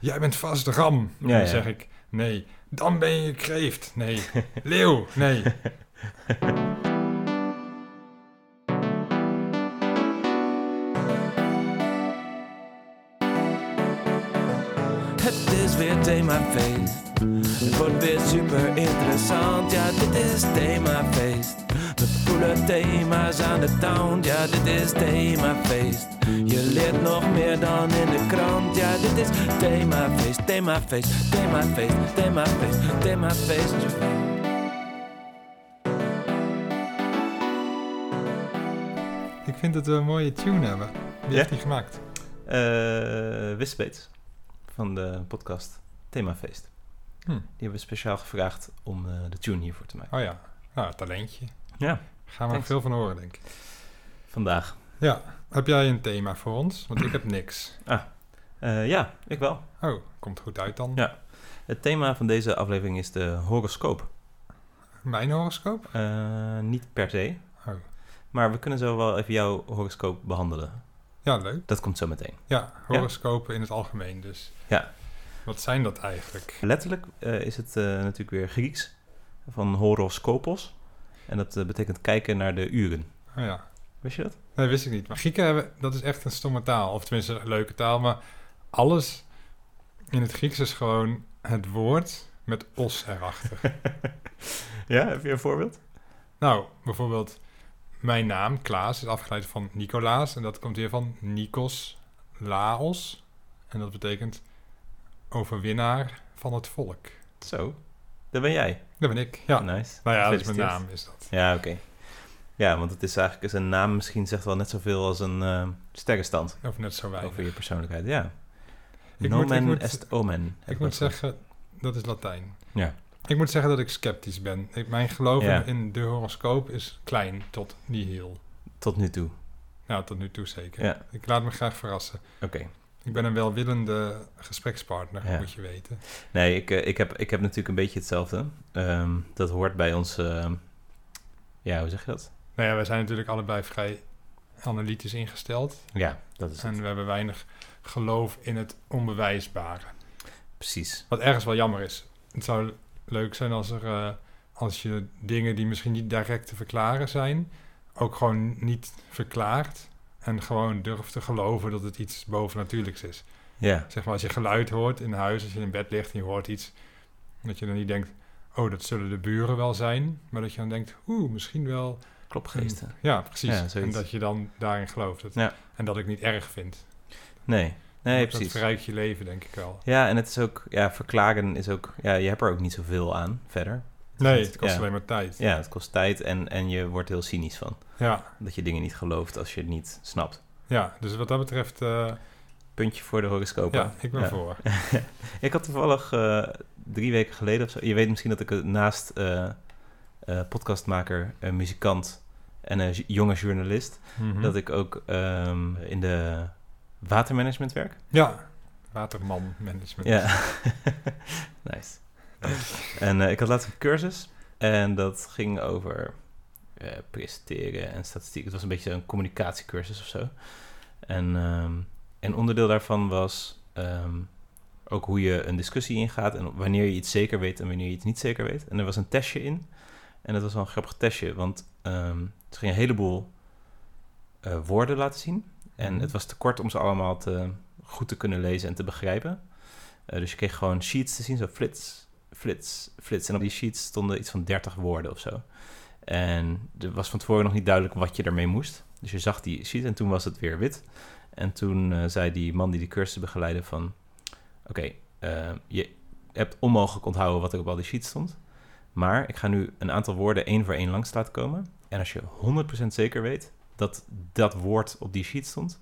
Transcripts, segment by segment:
jij bent vast ram. En dan ja. zeg ik, nee, dan ben je kreeft. Nee, leeuw, nee. Het is weer themafeest. Het wordt weer super interessant. Ja, dit is themafeest. Coole thema's aan de town. Ja, dit is themafeest. Je leert nog meer dan in de krant. Ja, dit is themafeest, themafeest, themafeest, themafeest, themafeest. Ik vind dat we een mooie tune hebben. Wie Ja? heeft die gemaakt? Eh Wispeets van de podcast Themafeest. Hm. Die hebben we speciaal gevraagd om eh, de tune hiervoor te maken. Oh ja, nou, talentje. Ja, Gaan we Thanks. veel van horen, denk ik. vandaag. Ja, heb jij een thema voor ons? Want ik heb niks. Eh, ja, ik wel. Oh, komt goed uit dan. Ja. Het thema van deze aflevering is de horoscoop. Mijn horoscoop? Eh, niet per se, Oh, maar we kunnen zo wel even jouw horoscoop behandelen. ja, leuk. Dat komt zo meteen. Ja, horoscopen in het algemeen dus. Ja. Wat zijn dat eigenlijk? Letterlijk eh, is het eh, natuurlijk weer Grieks van horoskopos. En dat eh, betekent kijken naar de uren. Oh ja, Wist je dat? nee, wist ik niet. Maar Grieken hebben, dat is echt een stomme taal. Of tenminste een leuke taal. Maar alles in het Grieks is gewoon het woord met os erachter. ja, heb je een voorbeeld? nou, bijvoorbeeld mijn naam, Klaas, is afgeleid van Nicolaas. En dat komt weer van Nikos Laos. En dat betekent overwinnaar van het volk. Zo, dat ben jij. Dat ben ik, ja. Nice. Nou ja, dat is mijn naam, is dat. Ja, oké. Ja, want het is eigenlijk een naam misschien zegt wel net zoveel als een eh sterrenstand Of net zo weinig. over je persoonlijkheid. Ja. Ik Nomen moet- ik moet- est omen. Ik moet zeggen, dat is Latijn. Ja. Ik moet zeggen dat ik sceptisch ben. Ik, mijn geloof Ja. in de horoscoop is klein tot nihil. Tot nu toe. Nou, tot nu toe zeker. Ja. Ik laat me graag verrassen. Oké. Ik ben een welwillende gesprekspartner, Ja. moet je weten. Nee, ik, eh, ik, heb, ik heb natuurlijk een beetje hetzelfde. Ehm, dat hoort bij ons... ehm, ja, hoe zeg je dat? Nou ja, wij zijn natuurlijk allebei vrij analytisch ingesteld. Ja, dat is En het. we hebben weinig geloof in het onbewijsbare. Precies. Wat ergens wel jammer is. Het zou leuk zijn als, er, eh, als je dingen die misschien niet direct te verklaren zijn, ook gewoon niet verklaart. En gewoon durft te geloven dat het iets bovennatuurlijks is. Ja, Zeg maar als je geluid hoort in huis, als je in bed ligt en je hoort iets, dat je dan niet denkt, oh dat zullen de buren wel zijn. Maar dat je dan denkt, oeh, misschien wel. klopgeesten. Ja, precies. Ja, en dat je dan daarin gelooft. Dat, Ja. En dat ik niet erg vind. Nee, nee, dat precies. verrijkt je leven, denk ik wel. Ja, en het is ook... Ja, verklaren is ook... Ja, je hebt er ook niet zoveel aan verder. Nee, het kost Ja. alleen maar tijd. Ja, het kost tijd en, en je wordt heel cynisch van. Ja, Dat je dingen niet gelooft als je het niet snapt. ja, dus wat dat betreft, eh, Puntje voor de horoscoop. ja, ik ben Ja. voor. Ik had toevallig eh, drie weken geleden of zo... Je weet misschien dat ik naast eh, podcastmaker, muzikant en een jonge journalist... Mhm. dat ik ook ehm, in de watermanagement werk. Ja, waterman management. Ja. nice. En eh, ik had laatst een cursus en dat ging over eh, presenteren en statistiek. Het was een beetje een communicatiecursus of zo. En, ehm, en onderdeel daarvan was ehm, ook hoe je een discussie ingaat en wanneer je iets zeker weet en wanneer je iets niet zeker weet. En er was een testje in. En dat was wel een grappig testje, want ehm ze gingen een heleboel eh, woorden laten zien. En Mhm. het was te kort om ze allemaal te, goed te kunnen lezen en te begrijpen. Dus je kreeg gewoon sheets te zien, zo flits, flits, flits. En op die sheets stonden iets van 30 woorden of zo. En er was van tevoren nog niet duidelijk wat je ermee moest. Dus je zag die sheet en toen was het weer wit. En toen eh, zei die man die de cursus begeleidde van... Oké, eh, je hebt onmogelijk onthouden wat er op al die sheets stond. Maar ik ga nu een aantal woorden één voor één langs laten komen. En als je 100% zeker weet dat dat woord op die sheet stond...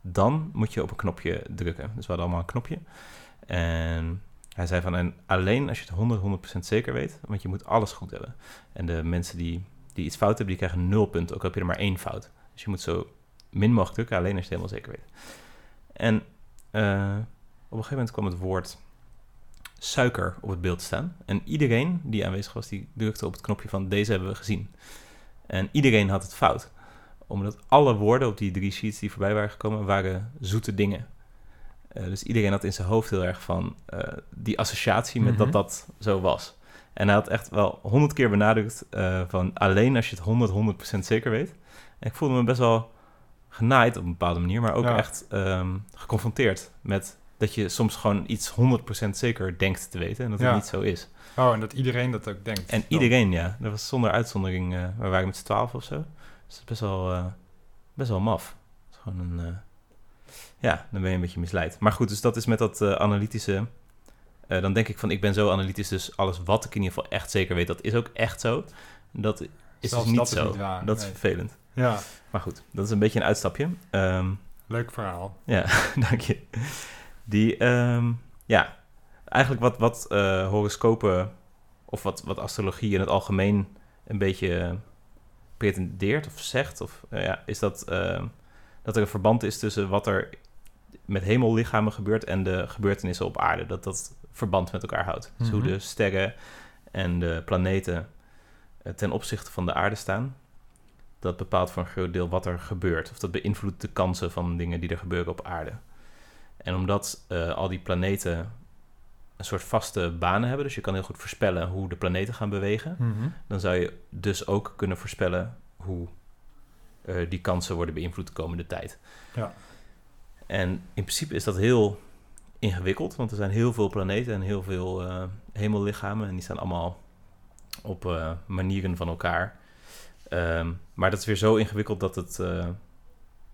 dan moet je op een knopje drukken. Dus we hadden allemaal een knopje. En hij zei van, en alleen als je het 100, 100% zeker weet, want je moet alles goed hebben. En de mensen die, die iets fout hebben, die krijgen nul punten, ook al heb je er maar één fout. Dus je moet zo min mogelijk drukken, alleen als je het helemaal zeker weet. En eh, op een gegeven moment kwam het woord suiker op het beeld staan. En iedereen die aanwezig was, die drukte op het knopje van deze hebben we gezien. En iedereen had het fout. Omdat alle woorden op die drie sheets die voorbij waren gekomen, waren zoete dingen. Eh, dus iedereen had in zijn hoofd heel erg van eh, die associatie met Mhm. dat dat zo was. En hij had echt wel honderd keer benadrukt eh, van alleen als je het 100, 100% zeker weet. En ik voelde me best wel genaaid op een bepaalde manier, maar ook Ja. echt ehm, geconfronteerd met dat je soms gewoon iets 100% zeker denkt te weten en dat het Ja. niet zo is. Oh, en dat iedereen dat ook denkt. En Dan. iedereen, ja. Dat was zonder uitzondering. we waren met z'n twaalf of zo. Dus dat is best wel, best wel maf. Het is gewoon een... ja, dan ben je een beetje misleid. Maar goed, dus dat is met dat eh, analytische... eh, dan denk ik van, ik ben zo analytisch, dus alles wat ik in ieder geval echt zeker weet, dat is ook echt zo. Dat is Zelfs dus niet dat is zo. niet waar, dat is vervelend. Ja, Maar goed, dat is een beetje een uitstapje. Ehm, leuk verhaal. ja, dank je. Die, ehm, ja, eigenlijk wat, wat eh, horoscopen of wat, wat astrologie in het algemeen een beetje pretendeert of zegt, of, ja, is dat, ehm, dat er een verband is tussen wat er met hemellichamen gebeurt en de gebeurtenissen op aarde. Dat dat verband met elkaar houdt. Dus hoe Mhm. de sterren en de planeten eh, ten opzichte van de aarde staan. Dat bepaalt voor een groot deel wat er gebeurt. Of dat beïnvloedt de kansen van dingen die er gebeuren op aarde. En omdat eh, al die planeten een soort vaste banen hebben, dus je kan heel goed voorspellen hoe de planeten gaan bewegen, Mhm. dan zou je dus ook kunnen voorspellen hoe eh, die kansen worden beïnvloed de komende tijd. Ja. En in principe is dat heel ingewikkeld, want er zijn heel veel planeten en heel veel eh, hemellichamen en die staan allemaal op eh, manieren van elkaar. Ehm, maar dat is weer zo ingewikkeld dat het, eh,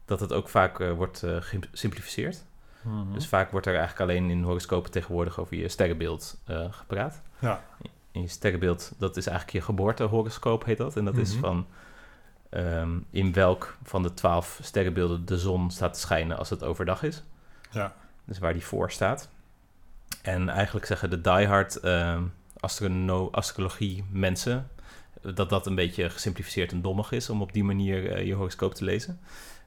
dat het ook vaak wordt gesimplificeerd. Mhm. Dus vaak wordt er eigenlijk alleen in horoscopen tegenwoordig over je sterrenbeeld gepraat. Ja. In je sterrenbeeld, dat is eigenlijk je geboortehoroscoop, heet dat. En dat is Mhm. van ehm, in welk van de twaalf sterrenbeelden de zon staat te schijnen als het overdag is. Ja. Dus waar die voor staat. En eigenlijk zeggen de diehard ehm astrono astrologie mensen dat dat een beetje gesimplificeerd en dommig is om op die manier eh, je horoscoop te lezen.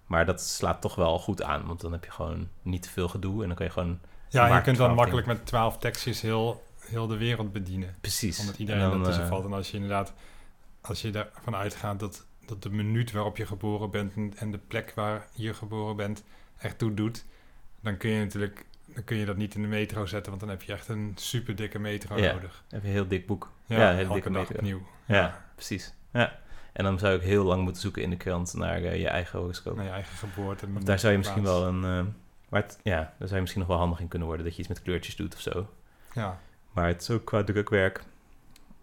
Maar dat slaat toch wel goed aan, want dan heb je gewoon niet te veel gedoe en dan kan je gewoon Ja, je kunt dan 12 makkelijk met twaalf tekstjes heel, heel de wereld bedienen. precies. Omdat iedereen En dan, ertussen valt. En als je inderdaad, als je ervan uitgaat dat, dat de minuut waarop je geboren bent en, de plek waar je geboren bent echt toe doet, dan kun je natuurlijk dan kun je dat niet in de metro zetten, want dan heb je echt een super dikke metro Ja. nodig. heb je een heel dik boek. Ja, Ja, hele elke dikke dag metro. opnieuw. Ja, precies. Ja. En dan zou ik heel lang moeten zoeken in de krant naar eh, je eigen horoscoop. Naar je eigen geboorte. Of daar zou je misschien plaats. wel een... eh, maar het- ja, daar zou je misschien nog wel handig in kunnen worden, dat je iets met kleurtjes doet of zo. Ja, Maar het is ook qua drukwerk.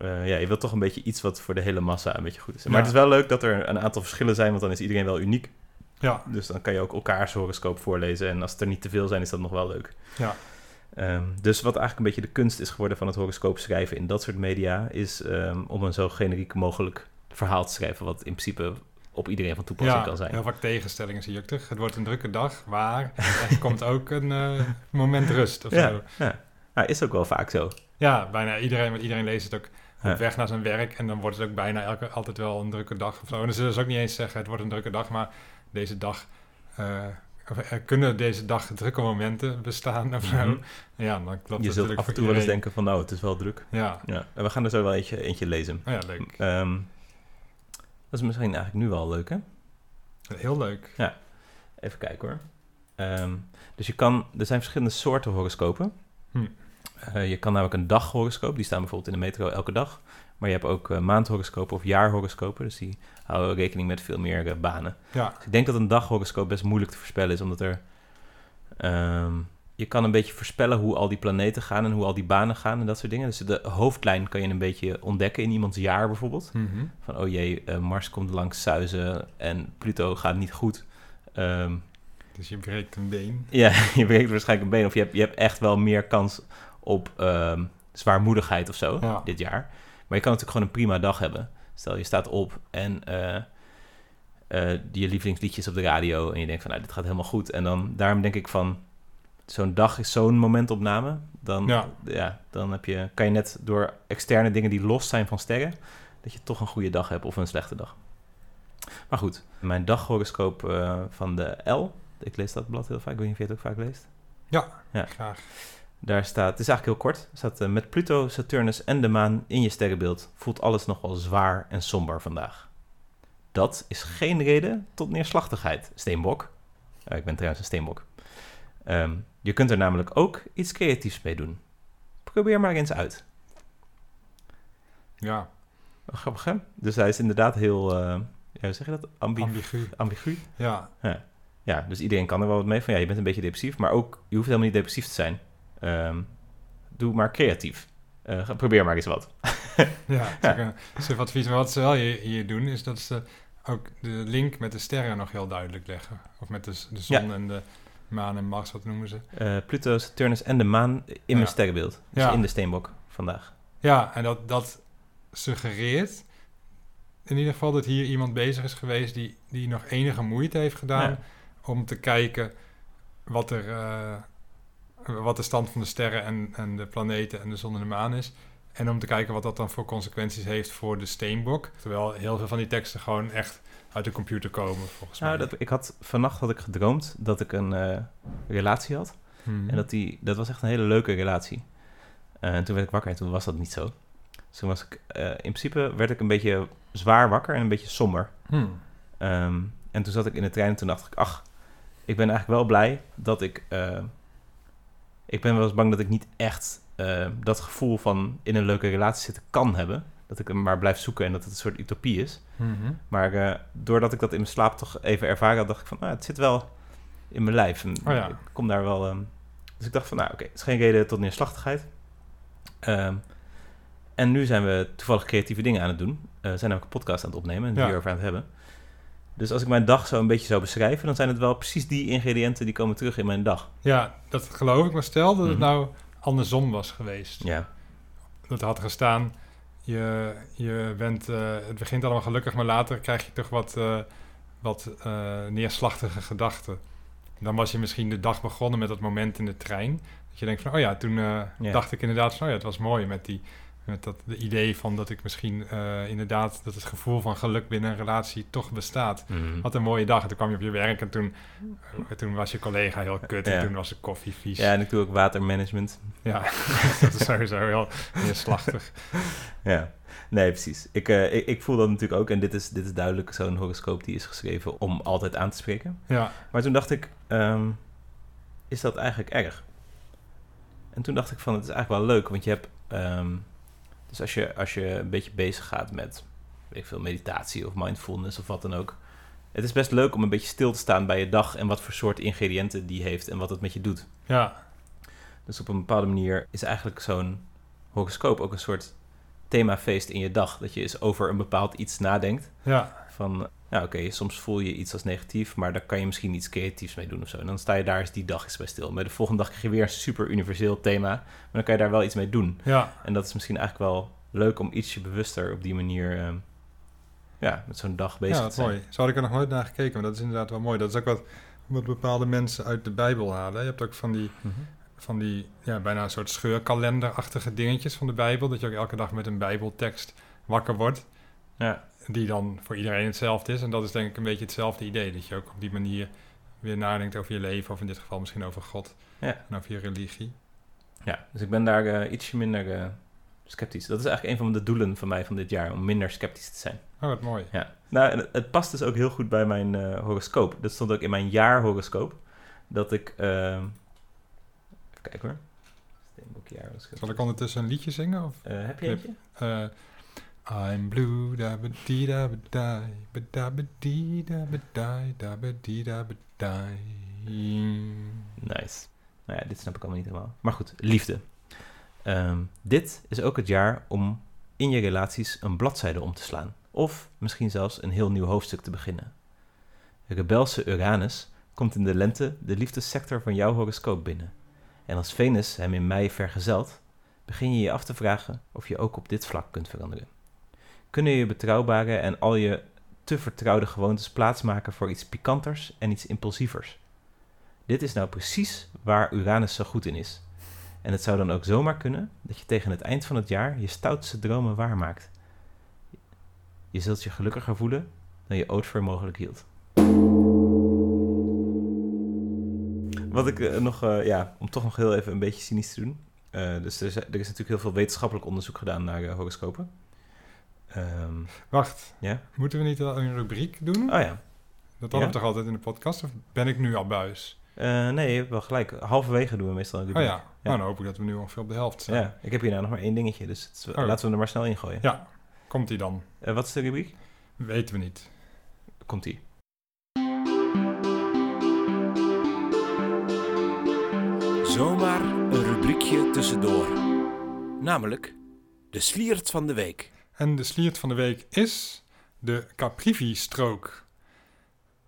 Eh, ja, je wilt toch een beetje iets wat voor de hele massa een beetje goed is. Maar Ja. het is wel leuk dat er een aantal verschillen zijn, want dan is iedereen wel uniek. ja, Dus dan kan je ook elkaars horoscoop voorlezen. En als het er niet te veel zijn, is dat nog wel leuk. ja. Ehm, dus wat eigenlijk een beetje de kunst is geworden van het horoscoop schrijven in dat soort media, is ehm, om een zo generiek mogelijk verhaal te schrijven, wat in principe op iedereen van toepassing ja kan zijn. heel vaak tegenstellingen zie je ook terug. Het wordt een drukke dag, waar er komt ook een eh, moment rust of Ja, zo. ja. Nou, is ook wel vaak zo. Ja, bijna iedereen, want iedereen leest het ook. Op weg naar zijn werk. En dan wordt het ook bijna elke, altijd wel een drukke dag of zo. En dan zullen ze ook niet eens zeggen, het wordt een drukke dag, maar deze dag... eh, of er kunnen deze dag drukke momenten bestaan of zo. Mhm. Ja, dan klopt Je zult natuurlijk af en toe wel eens denken van, nou, het is wel druk. Ja, Ja, en we gaan er zo wel eentje, eentje lezen. oh ja, leuk. Ehm, dat is misschien eigenlijk nu wel leuk, hè? Heel leuk. Even kijken hoor. Ehm, dus je kan, er zijn verschillende soorten horoscopen. Hm. Eh, je kan namelijk een daghoroscoop, die staan bijvoorbeeld in de metro elke dag. Maar je hebt ook eh, maandhoroscopen of jaarhoroscopen, dus die houden rekening met veel meer eh, banen. Ja, Dus ik denk dat een daghoroscoop best moeilijk te voorspellen is, omdat er... ehm, je kan een beetje voorspellen hoe al die planeten gaan en hoe al die banen gaan en dat soort dingen. Dus de hoofdlijn kan je een beetje ontdekken in iemands jaar bijvoorbeeld. Mhm. Van, oh jee, Mars komt langs Suizen en Pluto gaat niet goed. Ehm, dus je breekt een been. ja, je breekt waarschijnlijk een been of je hebt, je hebt echt wel meer kans op ehm, zwaarmoedigheid of zo Ja. dit jaar. Maar je kan natuurlijk gewoon een prima dag hebben. Stel, je staat op en die je lievelingsliedjes op de radio en je denkt van, nou, dit gaat helemaal goed. En dan, daarom denk ik van, zo'n dag is zo'n momentopname. Dan, Ja. ja. dan heb je, kan je net door externe dingen die los zijn van sterren, dat je toch een goede dag hebt of een slechte dag. Maar goed, mijn daghoroscoop eh, van de L, ik lees dat blad heel vaak, ik weet niet of je het ook vaak leest. Ja. Graag. Daar staat, het is eigenlijk heel kort, staat eh, met Pluto, Saturnus en de maan in je sterrenbeeld voelt alles nog wel zwaar en somber vandaag. Dat is geen reden tot neerslachtigheid, steenbok. Ik ben trouwens een steenbok. Ehm, je kunt er namelijk ook iets creatiefs mee doen. Probeer maar eens uit. Ja, Grappig, hè? Dus hij is inderdaad heel, eh, ja, hoe zeg je dat? Ambi ambigu. ambigu. Ja, Ja, dus iedereen kan er wel wat mee van, ja, je bent een beetje depressief, maar ook, je hoeft helemaal niet depressief te zijn. Ehm, doe maar creatief. Eh, probeer maar eens wat. ja. ook een soort advies. Maar wat ze wel hier, hier doen, is dat ze ook de link met de sterren nog heel duidelijk leggen. Of met de, de zon en de maan en Mars, wat noemen ze. Eh, Pluto, Saturnus en de maan in Ja. mijn sterrenbeeld. Dus Ja. in de steenbok vandaag. Ja, en dat, dat suggereert in ieder geval dat hier iemand bezig is geweest die, die nog enige moeite heeft gedaan om te kijken wat, er, eh, wat de stand van de sterren en, en de planeten en de zon en de maan is. En om te kijken wat dat dan voor consequenties heeft voor de steenbok. Terwijl heel veel van die teksten gewoon echt uit de computer komen, volgens Nou, mij. dat, ik had, vannacht had ik gedroomd dat ik een eh, relatie had. Mhm. En dat, die, dat was echt een hele leuke relatie. Eh, en toen werd ik wakker en toen was dat niet zo. Dus toen was ik, eh, in principe werd ik een beetje zwaar wakker en een beetje somber. Hmm. Ehm, en toen zat ik in de trein en toen dacht ik, ach, ik ben eigenlijk wel blij dat ik... ik ben wel eens bang dat ik niet echt eh, dat gevoel van in een leuke relatie zitten kan hebben. Dat ik hem maar blijf zoeken en dat het een soort utopie is. Mhm. Maar eh, doordat ik dat in mijn slaap toch even ervaren had, dacht ik van, ah, het zit wel in mijn lijf. En Oh ja. Ik kom daar wel... ehm, dus ik dacht van, nou oké, het is geen reden tot neerslachtigheid. Ehm, en nu zijn we toevallig creatieve dingen aan het doen. We zijn ook een podcast aan het opnemen en Ja. hierover aan het hebben. Dus als ik mijn dag zo een beetje zou beschrijven, dan zijn het wel precies die ingrediënten die komen terug in mijn dag. Ja, dat geloof ik. Maar stel dat het Mhm. nou andersom was geweest. Ja, dat had gestaan. Je, je bent, eh, het begint allemaal gelukkig, maar later krijg je toch wat, eh, wat eh, neerslachtige gedachten. Dan was je misschien de dag begonnen met dat moment in de trein. Dat je denkt van, oh ja, toen Ja. dacht ik inderdaad van, oh ja, het was mooi met, die, met dat de idee van dat ik misschien eh, inderdaad, dat het gevoel van geluk binnen een relatie toch bestaat. Mhm. Wat een mooie dag. En toen kwam je op je werk en toen, eh, toen was je collega heel kut en toen was de koffie vies. ja en ik doe ook watermanagement. Ja, dat is sowieso heel neerslachtig. Ja, nee, precies. Ik, eh, ik, ik voel dat natuurlijk ook. En dit is, dit is duidelijk zo'n horoscoop die is geschreven om altijd aan te spreken. Ja, Maar toen dacht ik, ehm, is dat eigenlijk erg? En toen dacht ik van, het is eigenlijk wel leuk, want je hebt... ehm, dus als je, als je een beetje bezig gaat met, weet ik veel, meditatie of mindfulness of wat dan ook... Het is best leuk om een beetje stil te staan bij je dag en wat voor soort ingrediënten die heeft en wat het met je doet. ja, Dus op een bepaalde manier is eigenlijk zo'n horoscoop ook een soort themafeest in je dag. Dat je eens over een bepaald iets nadenkt. ja. Van, ja oké, soms voel je iets als negatief, maar daar kan je misschien iets creatiefs mee doen of zo. En dan sta je daar eens die dag eens bij stil. Maar de volgende dag krijg je weer een super universeel thema, maar dan kan je daar wel iets mee doen. Ja, En dat is misschien eigenlijk wel leuk om ietsje bewuster op die manier, ehm, ja, met zo'n dag bezig ja te zijn. mooi. Zo had ik er nog nooit naar gekeken, maar dat is inderdaad wel mooi. Dat is ook wat, wat bepaalde mensen uit de Bijbel halen. Je hebt ook van die, Mhm. van die ja, bijna een soort scheurkalenderachtige dingetjes van de Bijbel. Dat je ook elke dag met een Bijbeltekst wakker wordt, Ja, die dan voor iedereen hetzelfde is. En dat is denk ik een beetje hetzelfde idee. Dat je ook op die manier weer nadenkt over je leven, of in dit geval misschien over God Ja. en over je religie. ja, dus ik ben daar eh, ietsje minder eh, sceptisch. Dat is eigenlijk een van de doelen van mij van dit jaar, om minder sceptisch te zijn. Oh, wat mooi. Ja, nou, het, het past dus ook heel goed bij mijn eh, horoscoop. Dat stond ook in mijn jaarhoroscoop. Dat ik. even kijken hoor. Steenbokjaar. het. Zal ik ondertussen een liedje zingen? Of? Heb je eentje? I'm blue, da ba dee da ba die, da da da da. Nice. Nou ja, dit snap ik allemaal niet helemaal. Maar goed, liefde. Ehm, dit is ook het jaar om in je relaties een bladzijde om te slaan. Of misschien zelfs een heel nieuw hoofdstuk te beginnen. Rebelse Uranus komt in de lente de liefdessector van jouw horoscoop binnen. En als Venus hem in mei vergezelt, begin je je af te vragen of je ook op dit vlak kunt veranderen. Kunnen je betrouwbare en al je te vertrouwde gewoontes plaatsmaken voor iets pikanters en iets impulsievers? Dit is nou precies waar Uranus zo goed in is. En het zou dan ook zomaar kunnen dat je tegen het eind van het jaar je stoutste dromen waarmaakt. Je zult je gelukkiger voelen dan je ooit voor mogelijk hield. Wat ik eh, nog, eh, ja, om toch nog heel even een beetje cynisch te doen. Eh, dus er is, er is natuurlijk heel veel wetenschappelijk onderzoek gedaan naar horoscopen. Ehm, Wacht, ja? moeten we niet een rubriek doen? Oh ja. Dat hadden Ja? we toch altijd in de podcast? Of ben ik nu al buis? Eh, nee, je hebt wel gelijk. Halverwege doen we meestal een Oh rubriek. ja, nou dan hoop ik dat we nu ongeveer op de helft zijn. Ja, ik heb hier nou nog maar één dingetje, dus het Oh. laten we er maar snel in gooien. Ja, komt die dan? Eh, wat is de rubriek? Weten we niet. Komt die. Zomaar een rubriekje tussendoor. Namelijk de sliert van de week. En de sliert van de week is de Caprivi-strook.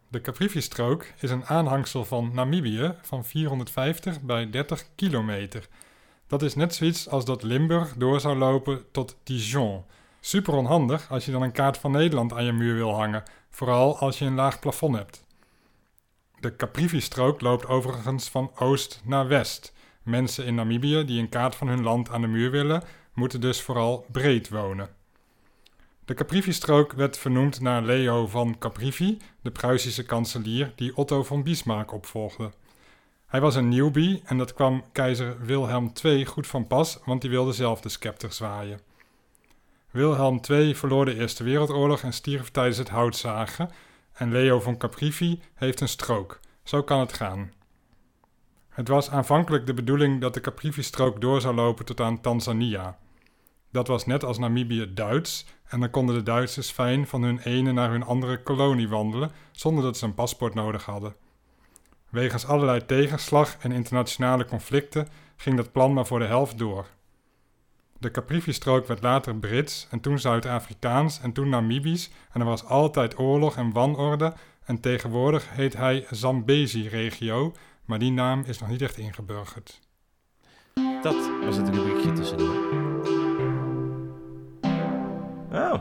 De Caprivi-strook is een aanhangsel van Namibië van 450 bij 30 kilometer. Dat is net zoiets als dat Limburg door zou lopen tot Dijon. Super onhandig als je dan een kaart van Nederland aan je muur wil hangen, vooral als je een laag plafond hebt. De Caprivi-strook loopt overigens van oost naar west. Mensen in Namibië die een kaart van hun land aan de muur willen, moeten dus vooral breed wonen. De Caprivi-strook werd vernoemd naar Leo van Caprivi, de Pruisische kanselier die Otto van Bismarck opvolgde. Hij was een newbie en dat kwam keizer Wilhelm II goed van pas, want die wilde zelf de scepter zwaaien. Wilhelm II verloor de Eerste Wereldoorlog en stierf tijdens het houtzagen en Leo van Caprivi heeft een strook. Zo kan het gaan. Het was aanvankelijk de bedoeling dat de Caprivi-strook door zou lopen tot aan Tanzania. Dat was net als Namibië Duits en dan konden de Duitsers fijn van hun ene naar hun andere kolonie wandelen zonder dat ze een paspoort nodig hadden. Wegens allerlei tegenslag en internationale conflicten ging dat plan maar voor de helft door. De Caprivi-strook werd later Brits en toen Zuid-Afrikaans en toen Namibisch en er was altijd oorlog en wanorde en tegenwoordig heet hij Zambezi-regio, maar die naam is nog niet echt ingeburgerd. Dat was het rubriekje tussendoor. Oh.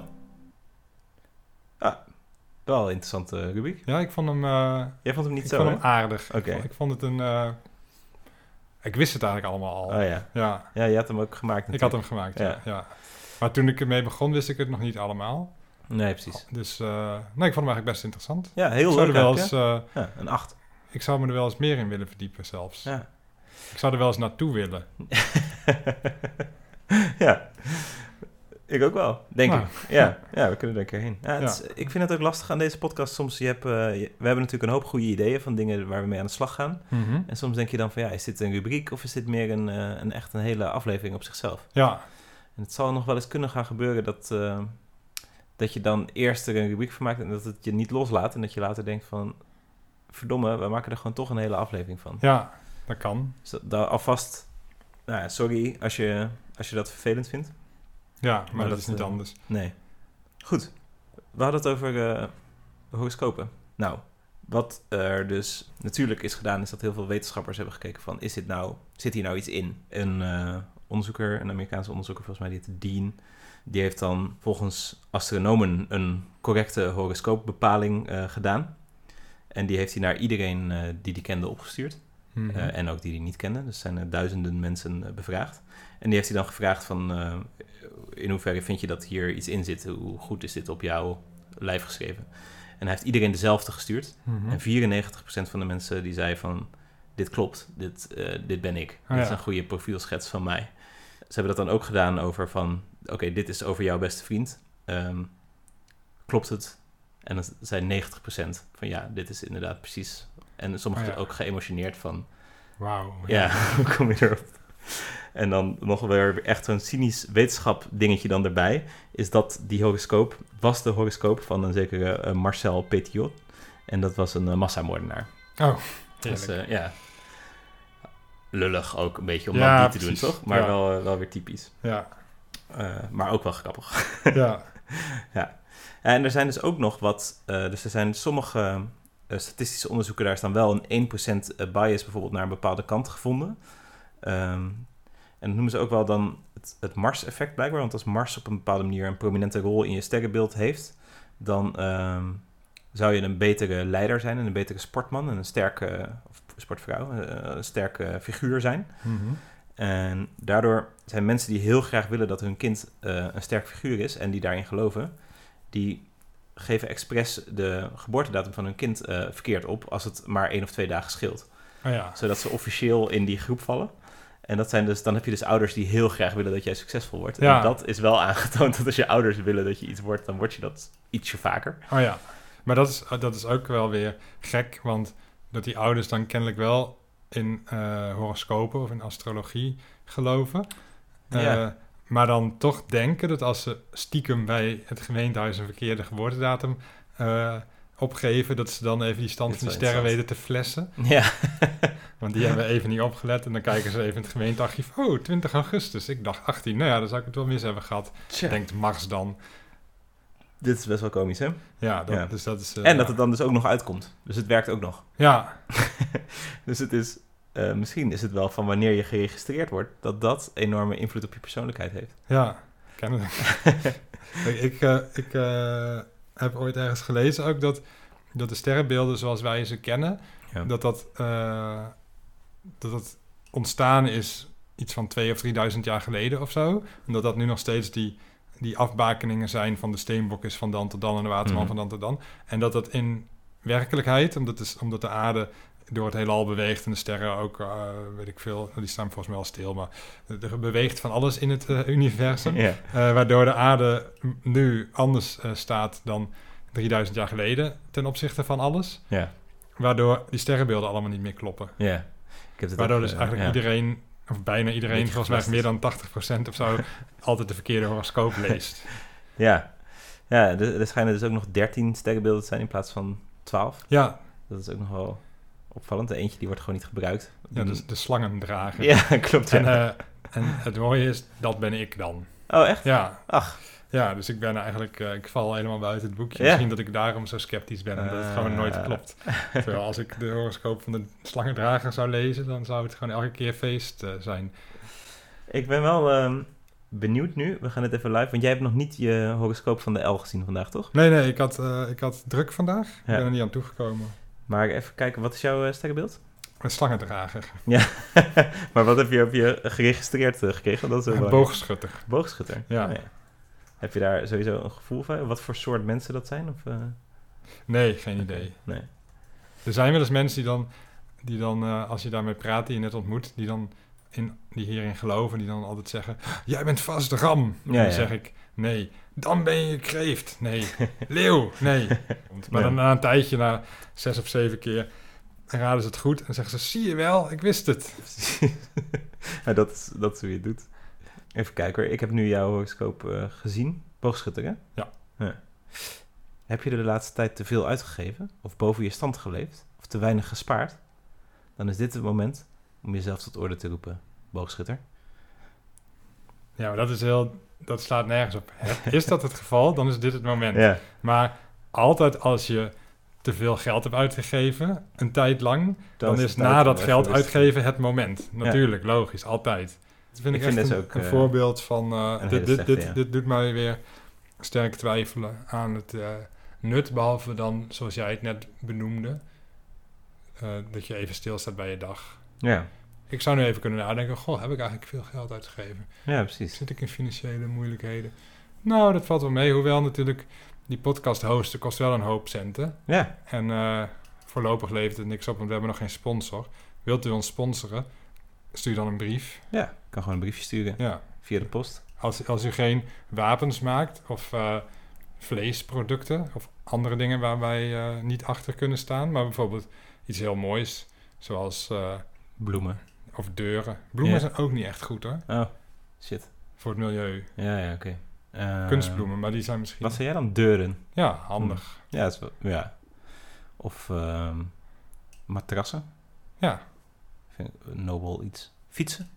Ah, wel een interessante rubriek. Ja, ik vond hem, eh, Jij vond hem niet ik zo, vond hè? hem aardig. Ik Oké. vond- Ik, vond het een... eh, ik wist het eigenlijk allemaal al. Oh ja. Ja, Ja, je had hem ook gemaakt ik had natuurlijk. hem gemaakt, Ja. ja. Maar toen ik ermee begon, wist ik het nog niet allemaal. Nee, precies. Dus eh, nee, ik vond hem eigenlijk best interessant. Ja, heel ik, zou leuk er wel eigenlijk, eens, hè? eh, Ja, een 8. ik zou me er wel eens meer in willen verdiepen zelfs. Ja. Ik zou er wel eens naartoe willen. ja. Ik ook wel, denk Nou. ik. Ja, ja, we kunnen er een keer heen. Ja, is- ik vind het ook lastig aan deze podcast. Soms, je hebt, eh, je- we hebben natuurlijk een hoop goede ideeën van dingen waar we mee aan de slag gaan. Mhm. En soms denk je dan van, ja, is dit een rubriek of is dit meer een, eh, een echt een hele aflevering op zichzelf? Ja, En het zal nog wel eens kunnen gaan gebeuren dat, eh, dat je dan eerst er een rubriek van maakt en dat het je niet loslaat. En dat je later denkt van, verdomme, we maken er gewoon toch een hele aflevering van. ja, dat kan. Dus dat- alvast, nou ja, sorry als je, als je dat vervelend vindt. Ja, maar, Maar dat, dat, is niet eh, anders. Nee. Goed. We hadden het over eh, horoscopen. Nou, wat er dus natuurlijk is gedaan, is dat heel veel wetenschappers hebben gekeken van, is dit nou, zit hier nou iets in? Een eh, onderzoeker, een Amerikaanse onderzoeker volgens mij, die heet Dean, die heeft dan volgens astronomen een correcte horoscoopbepaling gedaan. En die heeft hij naar iedereen die die kende opgestuurd. Mhm. Eh, en ook die die niet kenden. Dus zijn er duizenden mensen eh, bevraagd. En die heeft hij dan gevraagd van... eh, in hoeverre vind je dat hier iets in zit? Hoe goed is dit op jouw lijf geschreven? En hij heeft iedereen dezelfde gestuurd. Mhm. En 94% van de mensen die zei van... Dit klopt, dit, dit ben ik. Ah, dit is een goede profielschets van mij. Ze hebben dat dan ook gedaan over van... Oké, dit is over jouw beste vriend. Ehm, klopt het? En dan zei 90% van ja, dit is inderdaad precies... En sommigen Ah, ja. ook geëmotioneerd van... Wauw. Ja, hoe kom je erop? En dan nog weer echt zo'n cynisch wetenschap dingetje dan erbij, is dat die horoscoop was de horoscoop van een zekere eh, Marcel Petiot. En dat was een eh, massamoordenaar. Oh, Dus eh, ja, lullig ook een beetje om Ja, dat niet te doen, toch? Maar Ja. wel, wel weer typisch. ja, maar ook wel grappig. ja. En er zijn dus ook nog wat, dus er zijn sommige statistische onderzoeken, daar is dan wel een 1% bias bijvoorbeeld naar een bepaalde kant gevonden. Ehm, en dat noemen ze ook wel dan het, het Mars-effect blijkbaar, want als Mars op een bepaalde manier een prominente rol in je sterrenbeeld heeft, dan ehm, zou je een betere leider zijn en een betere sportman en een sterke, of sportvrouw, eh, een sterke figuur zijn. Mhm. En daardoor zijn mensen die heel graag willen dat hun kind eh, een sterk figuur is en die daarin geloven, die geven expres de geboortedatum van hun kind eh, verkeerd op als het maar één of twee dagen scheelt. Oh ja. Zodat ze officieel in die groep vallen. En dat zijn dus, dan heb je dus ouders die heel graag willen dat jij succesvol wordt. Ja. En dat is wel aangetoond dat als je ouders willen dat je iets wordt, dan word je dat ietsje vaker. Oh ja. Maar dat is, dat is ook wel weer gek, want dat die ouders dan kennelijk wel in eh, horoscopen of in astrologie geloven. Eh, Ja. Maar dan toch denken dat als ze stiekem bij het gemeentehuis een verkeerde geboortedatum eh, opgeven, dat ze dan even die stand van die sterren weten te flessen. Ja. Want die hebben even niet opgelet en dan kijken ze even in het gemeentearchief. Oh, 20 augustus. Ik dacht 18. Nou ja, dan zou ik het wel mis hebben gehad. Tja. Denkt Mars dan. Dit is best wel komisch, hè? Ja, dat, Ja. dus dat is... eh, en dat het dan dus ook nog uitkomt. Dus het werkt ook nog. Ja, Dus het is, eh, misschien is het wel van wanneer je geregistreerd wordt, dat dat enorme invloed op je persoonlijkheid heeft. ja. Kennelijk. Ik eh, ik eh, heb ooit ergens gelezen ook dat, dat de sterrenbeelden zoals wij ze kennen, Ja. dat dat, dat dat ontstaan is iets van twee of drieduizend jaar geleden of zo. En dat dat nu nog steeds die, die afbakeningen zijn van de steenbokjes van dan tot dan en de waterman Mhm. van dan tot dan. En dat dat in werkelijkheid, omdat, is, omdat de aarde door het heelal beweegt en de sterren ook, eh, weet ik veel, die staan volgens mij al stil, maar er beweegt van alles in het eh, universum. Eh, waardoor de aarde nu anders staat dan 3000 jaar geleden ten opzichte van alles. Waardoor die sterrenbeelden allemaal niet meer kloppen. ja. Ik heb Waardoor ook, dus eigenlijk iedereen, of bijna iedereen, volgens mij meer dan 80% of zo, altijd de verkeerde horoscoop leest. Ja, ja er, er schijnen dus ook nog 13 sterrenbeelden te zijn in plaats van 12. Ja, Dat is ook nog wel opvallend. De eentje die wordt gewoon niet gebruikt. ja dus de slangendrager. Ja, klopt. Ja. En, eh, en het mooie is, dat ben ik dan. oh, echt? Ja, Ach, ja dus ik ben eigenlijk, eh, ik val helemaal buiten het boekje. Ja. Misschien dat ik daarom zo sceptisch ben, omdat het gewoon nooit Eh. klopt. Terwijl als ik de horoscoop van de slangendrager zou lezen, dan zou het gewoon elke keer feest eh, zijn. ik ben wel ehm, benieuwd nu. We gaan het even live, want jij hebt nog niet je horoscoop van de L gezien vandaag, toch? Nee, nee, ik had, eh, ik had druk vandaag. Ik ben er niet aan toegekomen. Maar even kijken, wat is jouw eh, sterrenbeeld? Een slangendrager. maar wat heb je op je geregistreerd eh, gekregen? Dat is Een boogschutter. Boogschutter. Ja. Oh, Heb je daar sowieso een gevoel van? Wat voor soort mensen dat zijn? Of, eh, Nee, geen idee. Nee. Er zijn wel eens mensen die dan, die dan als je daarmee praat, die je net ontmoet, die dan in, die hierin geloven, die dan altijd zeggen: Jij bent vast de ram. En Ja, dan ja. zeg ik: Nee, dan ben je kreeft. Nee, leeuw. Nee. Maar dan na een tijdje, na zes of zeven keer, raden ze het goed en zeggen ze: Zie je wel, ik wist het. ja, dat, is, dat is hoe je het doet. Even kijken hoor. Ik heb nu jouw horoscoop eh, gezien. Boogschutter, hè? Ja. Heb je er de laatste tijd te veel uitgegeven? Of boven je stand geleefd? Of te weinig gespaard? Dan is dit het moment om jezelf tot orde te roepen, boogschutter. Ja, maar dat is heel. Dat slaat nergens op. Is dat het geval, dan is dit het moment. Ja. Maar altijd als je te veel geld hebt uitgegeven, een tijd lang, dan, is na dat geld uitgeven het moment. Natuurlijk, logisch, altijd. Dat vind ik, Ik vind echt dus een, ook, een eh, voorbeeld van... eh, een dit, dit, slechte, dit, ja. dit doet mij weer sterk twijfelen aan het eh, nut, behalve dan, zoals jij het net benoemde, eh, dat je even stilstaat bij je dag. Ja. Ik zou nu even kunnen nadenken, goh, heb ik eigenlijk veel geld uitgegeven? ja, precies. Zit ik in financiële moeilijkheden? Nou, dat valt wel mee. Hoewel natuurlijk die podcast hosten kost wel een hoop centen. Ja, En eh, voorlopig levert het niks op, want we hebben nog geen sponsor. Wilt u ons sponsoren? Stuur dan een brief. ja. Ik kan gewoon een briefje sturen Ja. via de post. Als, als u geen wapens maakt of eh, vleesproducten of andere dingen waar wij eh, niet achter kunnen staan, maar bijvoorbeeld iets heel moois, zoals Bloemen. Of deuren. Bloemen Ja. zijn ook niet echt goed hoor, Oh, shit. voor het milieu. Ja, ja, oké. Eh, Kunstbloemen, maar die zijn misschien Wat zei jij dan? Deuren. ja, handig. Ja, dat is wel, ja. Of ehm, matrassen. Ja. Vind ik een nobel iets. Fietsen.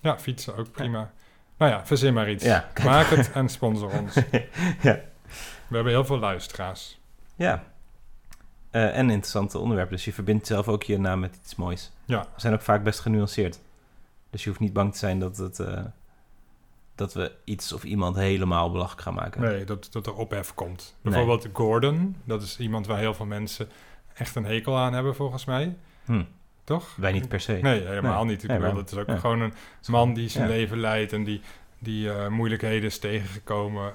Ja, fietsen ook prima. Nou ja, verzin maar iets. Ja. Maak het en sponsor ons. ja. We hebben heel veel luisteraars. Ja. Eh, en interessante onderwerpen. Dus je verbindt zelf ook je naam met iets moois. Ja. We zijn ook vaak best genuanceerd. Dus je hoeft niet bang te zijn dat, het, eh, dat we iets of iemand helemaal belachelijk gaan maken. Nee, dat, dat er ophef komt. Nee. Bijvoorbeeld Gordon, dat is iemand waar heel veel mensen echt een hekel aan hebben volgens mij. Hm, Toch? wij niet per se. Nee, helemaal Nee. niet. Ik Nee, bedoel, het is ook ja. gewoon een man die zijn Ja. leven leidt en die, die eh, moeilijkheden is tegengekomen.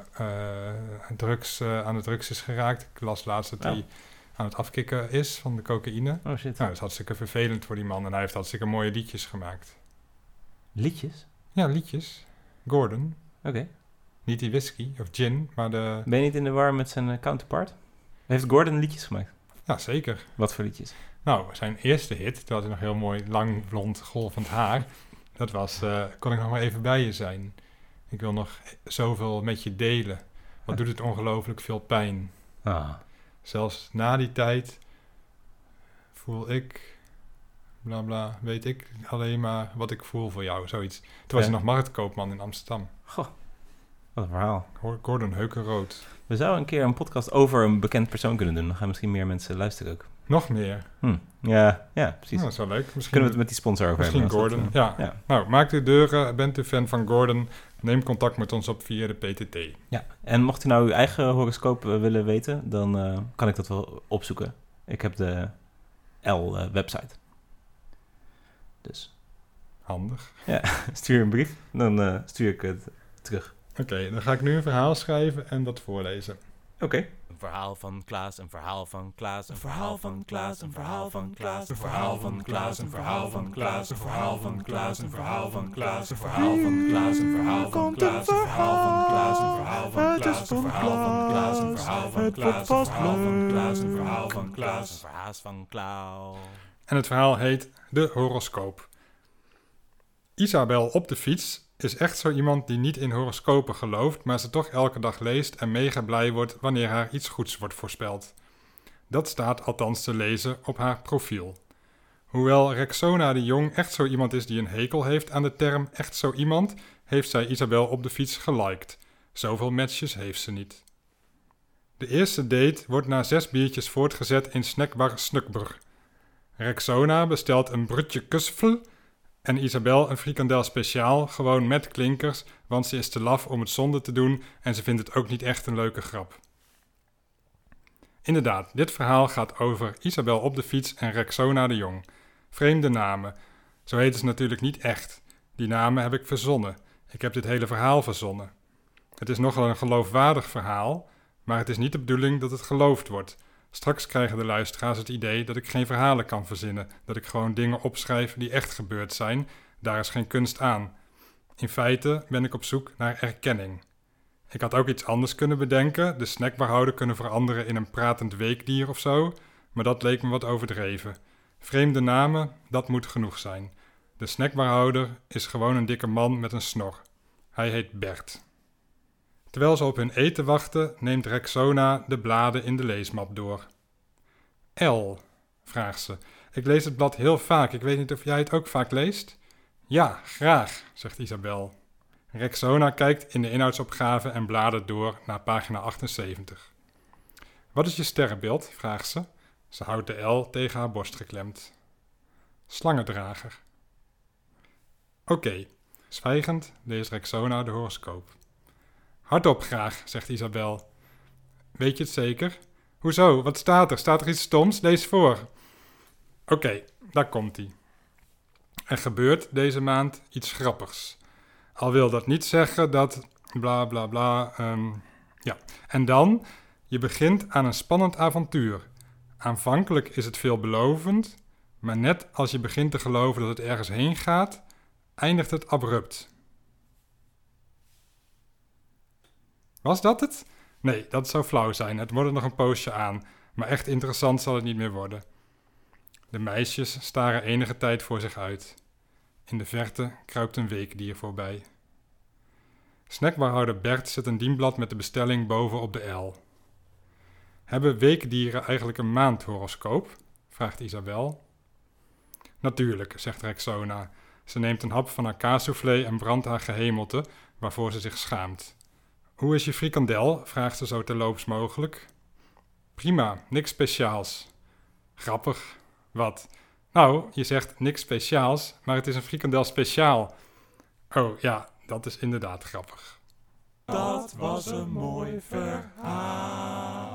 drugs, aan de drugs is geraakt. Ik las laatst dat hij aan het afkicken is van de cocaïne. Oh shit. Nou, dat is hartstikke vervelend voor die man. En hij heeft hartstikke mooie liedjes gemaakt. Liedjes? Ja, liedjes. Gordon. Oké. Niet die whisky of gin, maar de... Ben je niet in de war met zijn eh, counterpart? Heeft Gordon liedjes gemaakt? Ja, zeker. Wat voor liedjes? Nou, zijn eerste hit, toen had hij nog heel mooi lang blond golvend haar. Dat was, eh, kon ik nog maar even bij je zijn. Ik wil nog zoveel met je delen. Wat doet het ongelooflijk veel pijn. Ah, Zelfs na die tijd voel ik, bla bla, weet ik alleen maar wat ik voel voor jou, zoiets. Toen was hij nog marktkoopman in Amsterdam. goh, wat een verhaal. Gordon Heukenrood. We zouden een keer een podcast over een bekend persoon kunnen doen. Dan gaan misschien meer mensen luisteren ook. Nog meer. Hm. Ja, ja, precies. Nou, dat is wel leuk. Misschien, Kunnen we het met die sponsor over misschien hebben? als Gordon. ja. eh, ja. Nou, maak de deuren. Bent u fan van Gordon? Neem contact met ons op via de PTT. Ja, en mocht u nou uw eigen horoscoop eh, willen weten, dan eh, kan ik dat wel opzoeken. Ik heb de L-website. dus Handig. stuur een brief, dan stuur ik het terug. Oké, dan ga ik nu een verhaal schrijven en dat voorlezen. Oké. Een verhaal van Klaas, een verhaal van Klaas, een verhaal van Klaas, een verhaal van Klaas, een verhaal van Klaas, een verhaal van Klaas, een verhaal van Klaas, een verhaal van Klaas, een verhaal van Klaas, een verhaal van Klaas, een verhaal van Klaas, een verhaal van Klaas, een verhaal van Klaas, een verhaal van Klaas, een verhaal van Klaas, een verhaal van Klaas, een verhaal van Klaas. En het verhaal heet De Horoscoop. Isabel op de fiets is echt zo iemand die niet in horoscopen gelooft, maar ze toch elke dag leest en mega blij wordt wanneer haar iets goeds wordt voorspeld. Dat staat althans te lezen op haar profiel. Hoewel Rexona de Jong echt zo iemand is die een hekel heeft aan de term echt zo iemand, heeft zij Isabel op de fiets geliked. Zoveel matches heeft ze niet. De eerste date wordt na zes biertjes voortgezet in snackbar Snukber. Rexona bestelt een brutje kusvel en Isabel een frikandel speciaal, gewoon met klinkers, want ze is te laf om het zonder te doen en ze vindt het ook niet echt een leuke grap. Inderdaad, dit verhaal gaat over Isabel op de fiets en Rexona de Jong. Vreemde namen. Zo heten ze natuurlijk niet echt. Die namen heb ik verzonnen. Ik heb dit hele verhaal verzonnen. Het is nogal een geloofwaardig verhaal, maar het is niet de bedoeling dat het geloofd wordt. Straks krijgen de luisteraars het idee dat ik geen verhalen kan verzinnen, dat ik gewoon dingen opschrijf die echt gebeurd zijn. Daar is geen kunst aan. In feite ben ik op zoek naar erkenning. Ik had ook iets anders kunnen bedenken, de snackbarhouder kunnen veranderen in een pratend weekdier of zo, maar dat leek me wat overdreven. Vreemde namen, dat moet genoeg zijn. De snackbarhouder is gewoon een dikke man met een snor. Hij heet Bert. Terwijl ze op hun eten wachten, neemt Rexona de bladen in de leesmap door. L, vraagt ze. Ik lees het blad heel vaak. Ik weet niet of jij het ook vaak leest? Ja, graag, zegt Isabel. Rexona kijkt in de inhoudsopgave en bladert door naar pagina 78. Wat is je sterrenbeeld? vraagt ze. Ze houdt de L tegen haar borst geklemd. Slangendrager. Oké, zwijgend leest Rexona de horoscoop. Hardop graag, zegt Isabel. Weet je het zeker? Hoezo? Wat staat er? Staat er iets stoms? Lees voor. Oké, daar komt-ie. Er gebeurt deze maand iets grappigs. Al wil dat niet zeggen dat bla bla bla. ehm, ja, en dan, je begint aan een spannend avontuur. Aanvankelijk is het veelbelovend, maar net als je begint te geloven dat het ergens heen gaat, eindigt het abrupt. Was dat het? Nee, dat zou flauw zijn. Het wordt nog een poosje aan, maar echt interessant zal het niet meer worden. De meisjes staren enige tijd voor zich uit. In de verte kruipt een weekdier voorbij. Snackbarhouder Bert zet een dienblad met de bestelling boven op de L. Hebben weekdieren eigenlijk een maandhoroscoop? vraagt Isabel. Natuurlijk, zegt Rexona. Ze neemt een hap van haar kaassoufflé en brandt haar gehemelte, waarvoor ze zich schaamt. Hoe is je frikandel? vraagt ze zo terloops mogelijk. Prima, niks speciaals. Grappig. Wat? Nou, je zegt niks speciaals, maar het is een frikandel speciaal. Oh ja, dat is inderdaad grappig. Dat was een mooi verhaal.